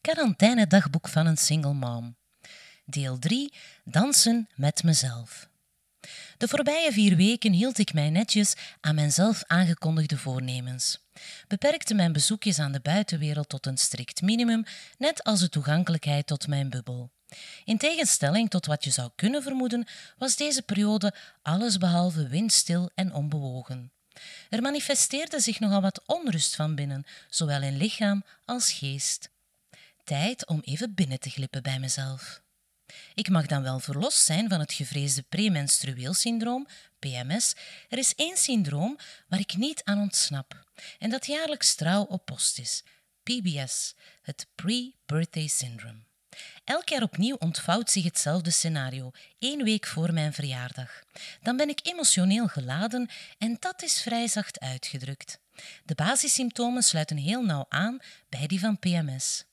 Quarantaine-dagboek van een single mom. Deel 3. Dansen met mezelf. De voorbije vier weken hield ik mij netjes aan mijn zelf aangekondigde voornemens. Beperkte mijn bezoekjes aan de buitenwereld tot een strikt minimum, net als de toegankelijkheid tot mijn bubbel. In tegenstelling tot wat je zou kunnen vermoeden, was deze periode allesbehalve windstil en onbewogen. Er manifesteerde zich nogal wat onrust van binnen, zowel in lichaam als geest. Tijd om even binnen te glippen bij mezelf. Ik mag dan wel verlost zijn van het gevreesde premenstrueel syndroom, PMS. Er is één syndroom waar ik niet aan ontsnap en dat jaarlijks trouw op post is: PBS, het Pre-Birthday Syndrome. Elk jaar opnieuw ontvouwt zich hetzelfde scenario, één week voor mijn verjaardag. Dan ben ik emotioneel geladen en dat is vrij zacht uitgedrukt. De basissymptomen sluiten heel nauw aan bij die van PMS.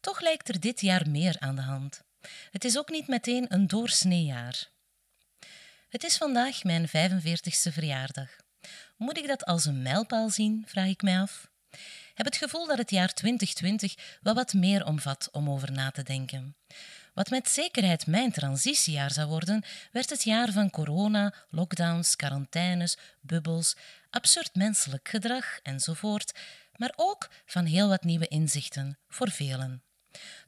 Toch lijkt er dit jaar meer aan de hand. Het is ook niet meteen een doorsneejaar. Het is vandaag mijn 45ste verjaardag. Moet ik dat als een mijlpaal zien, vraag ik mij af heb het gevoel dat het jaar 2020 wel wat meer omvat om over na te denken. Wat met zekerheid mijn transitiejaar zou worden, werd het jaar van corona, lockdowns, quarantaines, bubbels, absurd menselijk gedrag enzovoort, maar ook van heel wat nieuwe inzichten voor velen.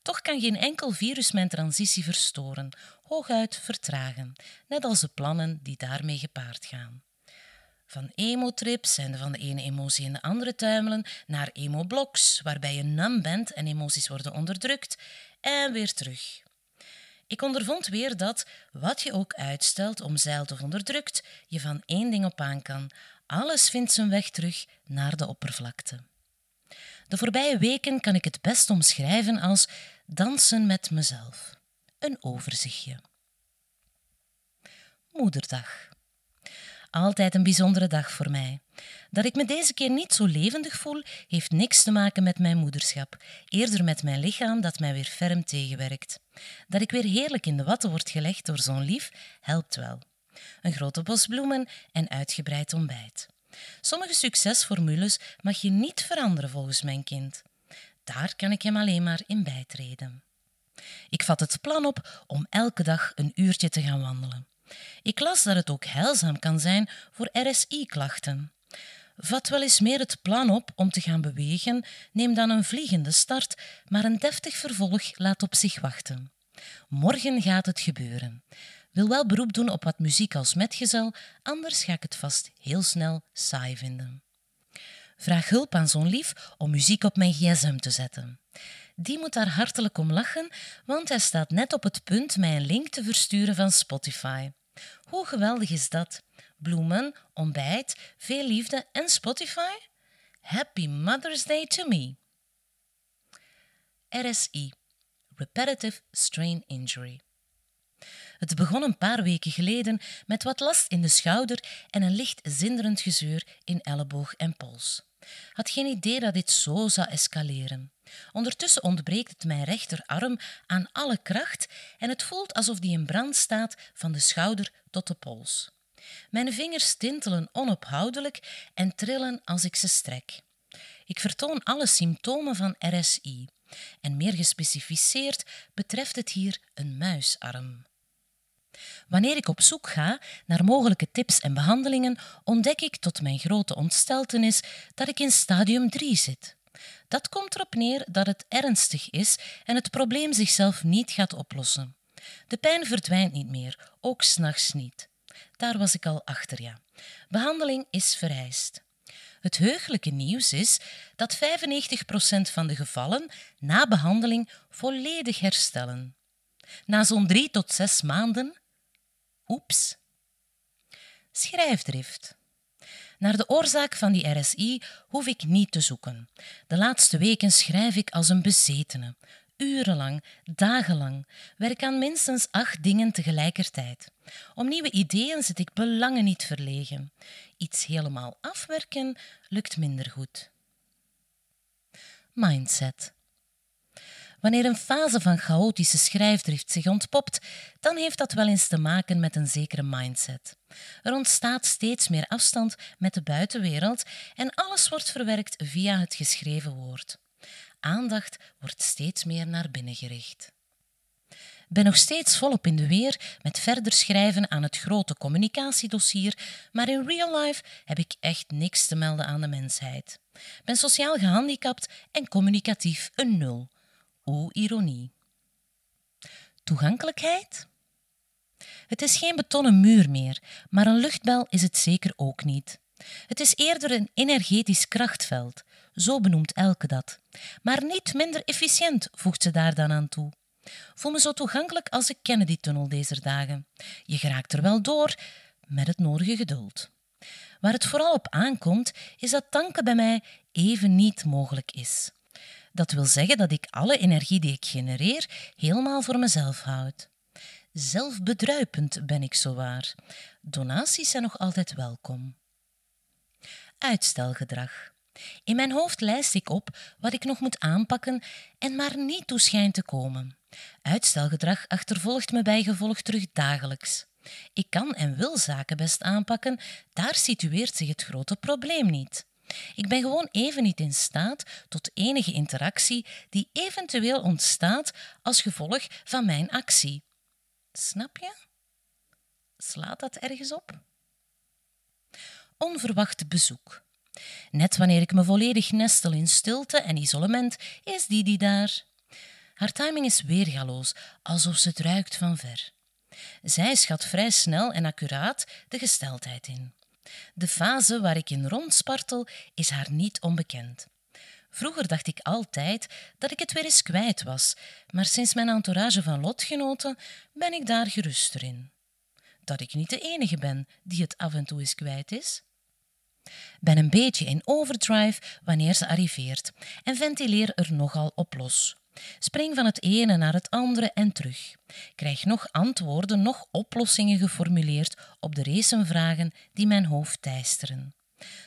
Toch kan geen enkel virus mijn transitie verstoren, hooguit vertragen, net als de plannen die daarmee gepaard gaan. Van emo-trips en van de ene emotie in de andere tuimelen naar emo-bloks, waarbij je nam bent en emoties worden onderdrukt, en weer terug. Ik ondervond weer dat, wat je ook uitstelt, omzeilt of onderdrukt, je van één ding op aan kan. Alles vindt zijn weg terug naar de oppervlakte. De voorbije weken kan ik het best omschrijven als dansen met mezelf. Een overzichtje. Moederdag. Altijd een bijzondere dag voor mij. Dat ik me deze keer niet zo levendig voel, heeft niks te maken met mijn moederschap, eerder met mijn lichaam dat mij weer ferm tegenwerkt. Dat ik weer heerlijk in de watten word gelegd door zo'n lief, helpt wel. Een grote bos bloemen en uitgebreid ontbijt. Sommige succesformules mag je niet veranderen volgens mijn kind. Daar kan ik hem alleen maar in bijtreden. Ik vat het plan op om elke dag een uurtje te gaan wandelen. Ik las dat het ook heilzaam kan zijn voor RSI-klachten. Vat wel eens meer het plan op om te gaan bewegen, neem dan een vliegende start, maar een deftig vervolg laat op zich wachten. Morgen gaat het gebeuren. Wil wel beroep doen op wat muziek als metgezel, anders ga ik het vast heel snel saai vinden. Vraag hulp aan zo'n lief om muziek op mijn gsm te zetten. Die moet daar hartelijk om lachen, want hij staat net op het punt mij een link te versturen van Spotify. Hoe geweldig is dat? Bloemen, ontbijt, veel liefde en Spotify? Happy Mother's Day to me. RSI, Repetitive Strain Injury. Het begon een paar weken geleden met wat last in de schouder en een licht zinderend gezeur in elleboog en pols. Had geen idee dat dit zo zou escaleren. Ondertussen ontbreekt het mijn rechterarm aan alle kracht en het voelt alsof die in brand staat van de schouder tot de pols. Mijn vingers tintelen onophoudelijk en trillen als ik ze strek. Ik vertoon alle symptomen van RSI en meer gespecificeerd betreft het hier een muisarm. Wanneer ik op zoek ga naar mogelijke tips en behandelingen, ontdek ik tot mijn grote ontsteltenis dat ik in stadium 3 zit. Dat komt erop neer dat het ernstig is en het probleem zichzelf niet gaat oplossen. De pijn verdwijnt niet meer, ook s'nachts niet. Daar was ik al achter, ja. Behandeling is vereist. Het heugelijke nieuws is dat 95% van de gevallen na behandeling volledig herstellen. Na zo'n drie tot zes maanden Oeps. Schrijfdrift. Naar de oorzaak van die RSI hoef ik niet te zoeken. De laatste weken schrijf ik als een bezetene. Urenlang, dagenlang, werk aan minstens acht dingen tegelijkertijd. Om nieuwe ideeën zit ik belangen niet verlegen. Iets helemaal afwerken lukt minder goed. Mindset. Wanneer een fase van chaotische schrijfdrift zich ontpopt, dan heeft dat wel eens te maken met een zekere mindset. Er ontstaat steeds meer afstand met de buitenwereld en alles wordt verwerkt via het geschreven woord. aandacht wordt steeds meer naar binnen gericht. Ben nog steeds volop in de weer met verder schrijven aan het grote communicatiedossier, maar in real life heb ik echt niks te melden aan de mensheid. Ben sociaal gehandicapt en communicatief een nul. O ironie. Toegankelijkheid? Het is geen betonnen muur meer, maar een luchtbel is het zeker ook niet. Het is eerder een energetisch krachtveld, zo benoemt Elke dat. Maar niet minder efficiënt, voegt ze daar dan aan toe. Voel me zo toegankelijk als de Kennedy-tunnel deze dagen. Je geraakt er wel door, met het nodige geduld. Waar het vooral op aankomt, is dat tanken bij mij even niet mogelijk is. Dat wil zeggen dat ik alle energie die ik genereer helemaal voor mezelf houd. Zelfbedruipend ben ik zowaar. Donaties zijn nog altijd welkom. Uitstelgedrag. In mijn hoofd lijst ik op wat ik nog moet aanpakken en maar niet toe schijnt te komen. Uitstelgedrag achtervolgt me bijgevolg terug dagelijks. Ik kan en wil zaken best aanpakken, daar situeert zich het grote probleem niet. Ik ben gewoon even niet in staat tot enige interactie die eventueel ontstaat als gevolg van mijn actie. Snap je? Slaat dat ergens op? Onverwacht bezoek. Net wanneer ik me volledig nestel in stilte en isolement, is Didi daar. Haar timing is weergaloos, alsof ze het ruikt van ver. Zij schat vrij snel en accuraat de gesteldheid in. De fase waar ik in rondspartel is haar niet onbekend. Vroeger dacht ik altijd dat ik het weer eens kwijt was, maar sinds mijn entourage van lotgenoten ben ik daar geruster in. Dat ik niet de enige ben die het af en toe eens kwijt is. Ben een beetje in overdrive wanneer ze arriveert en ventileer er nogal op los. Spring van het ene naar het andere en terug. Krijg nog antwoorden, nog oplossingen geformuleerd op de racenvragen die mijn hoofd teisteren.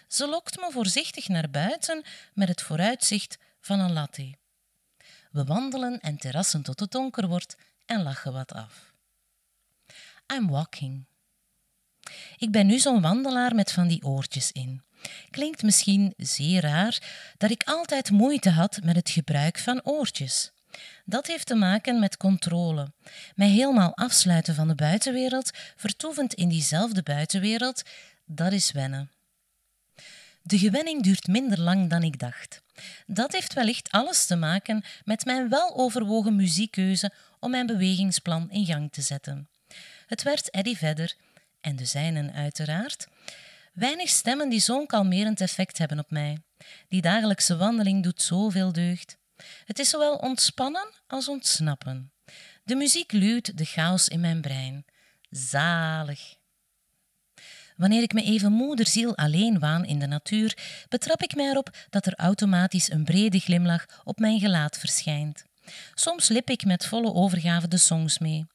Ze lokt me voorzichtig naar buiten met het vooruitzicht van een latte. We wandelen en terrassen tot het donker wordt en lachen wat af. I'm walking. Ik ben nu zo'n wandelaar met van die oortjes in. Klinkt misschien zeer raar dat ik altijd moeite had met het gebruik van oortjes. Dat heeft te maken met controle. Mij helemaal afsluiten van de buitenwereld, vertoevend in diezelfde buitenwereld, dat is wennen. De gewenning duurt minder lang dan ik dacht. Dat heeft wellicht alles te maken met mijn weloverwogen muziekkeuze om mijn bewegingsplan in gang te zetten. Het werd Eddie Vedder, en de zijnen uiteraard, weinig stemmen die zo'n kalmerend effect hebben op mij. Die dagelijkse wandeling doet zoveel deugd. Het is zowel ontspannen als ontsnappen. De muziek luwt de chaos in mijn brein. Zalig. Wanneer ik me even moederziel alleen waan in de natuur, betrap ik mij erop dat er automatisch een brede glimlach op mijn gelaat verschijnt. Soms lip ik met volle overgave de songs mee.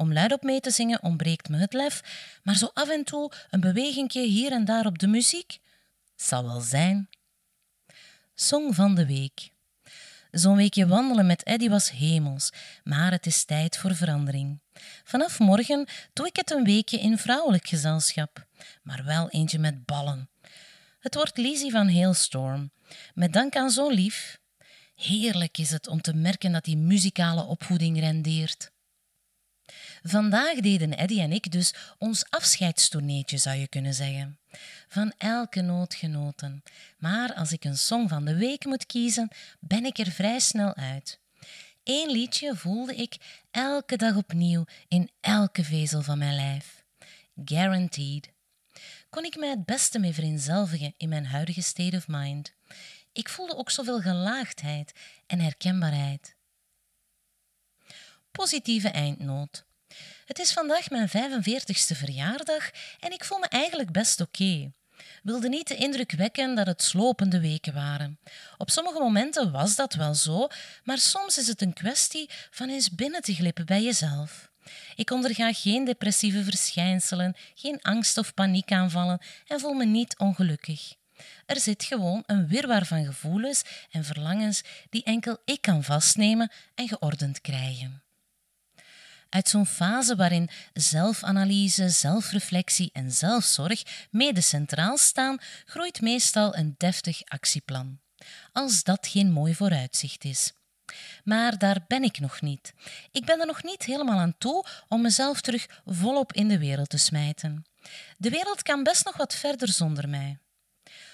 Om luidop mee te zingen ontbreekt me het lef, maar zo af en toe een bewegingje hier en daar op de muziek zal wel zijn. Song van de week. Zo'n weekje wandelen met Eddy was hemels, maar het is tijd voor verandering. Vanaf morgen doe ik het een weekje in vrouwelijk gezelschap, maar wel eentje met ballen. Het wordt Lizzie van Hailstorm, met dank aan zo'n lief. Heerlijk is het om te merken dat die muzikale opvoeding rendeert. Vandaag deden Eddy en ik dus ons afscheidstourneetje, zou je kunnen zeggen. Van elke noot genoten. Maar als ik een song van de week moet kiezen, ben ik er vrij snel uit. Eén liedje voelde ik elke dag opnieuw in elke vezel van mijn lijf. Guaranteed. Kon ik mij het beste mee vereenzelvigen in mijn huidige state of mind. Ik voelde ook zoveel gelaagdheid en herkenbaarheid. Positieve eindnoot. Het is vandaag mijn 45ste verjaardag en ik voel me eigenlijk best oké. Wilde niet de indruk wekken dat het slopende weken waren. Op sommige momenten was dat wel zo, maar soms is het een kwestie van eens binnen te glippen bij jezelf. Ik onderga geen depressieve verschijnselen, geen angst- of paniekaanvallen en voel me niet ongelukkig. Er zit gewoon een wirwar van gevoelens en verlangens die enkel ik kan vastnemen en geordend krijgen. Uit zo'n fase waarin zelfanalyse, zelfreflectie en zelfzorg mede centraal staan, groeit meestal een deftig actieplan. Als dat geen mooi vooruitzicht is. Maar daar ben ik nog niet. Ik ben er nog niet helemaal aan toe om mezelf terug volop in de wereld te smijten. De wereld kan best nog wat verder zonder mij.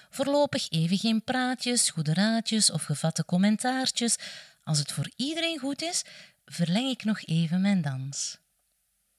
Voorlopig even geen praatjes, goede raadjes of gevatte commentaartjes. Als het voor iedereen goed is, verleng ik nog even mijn dans.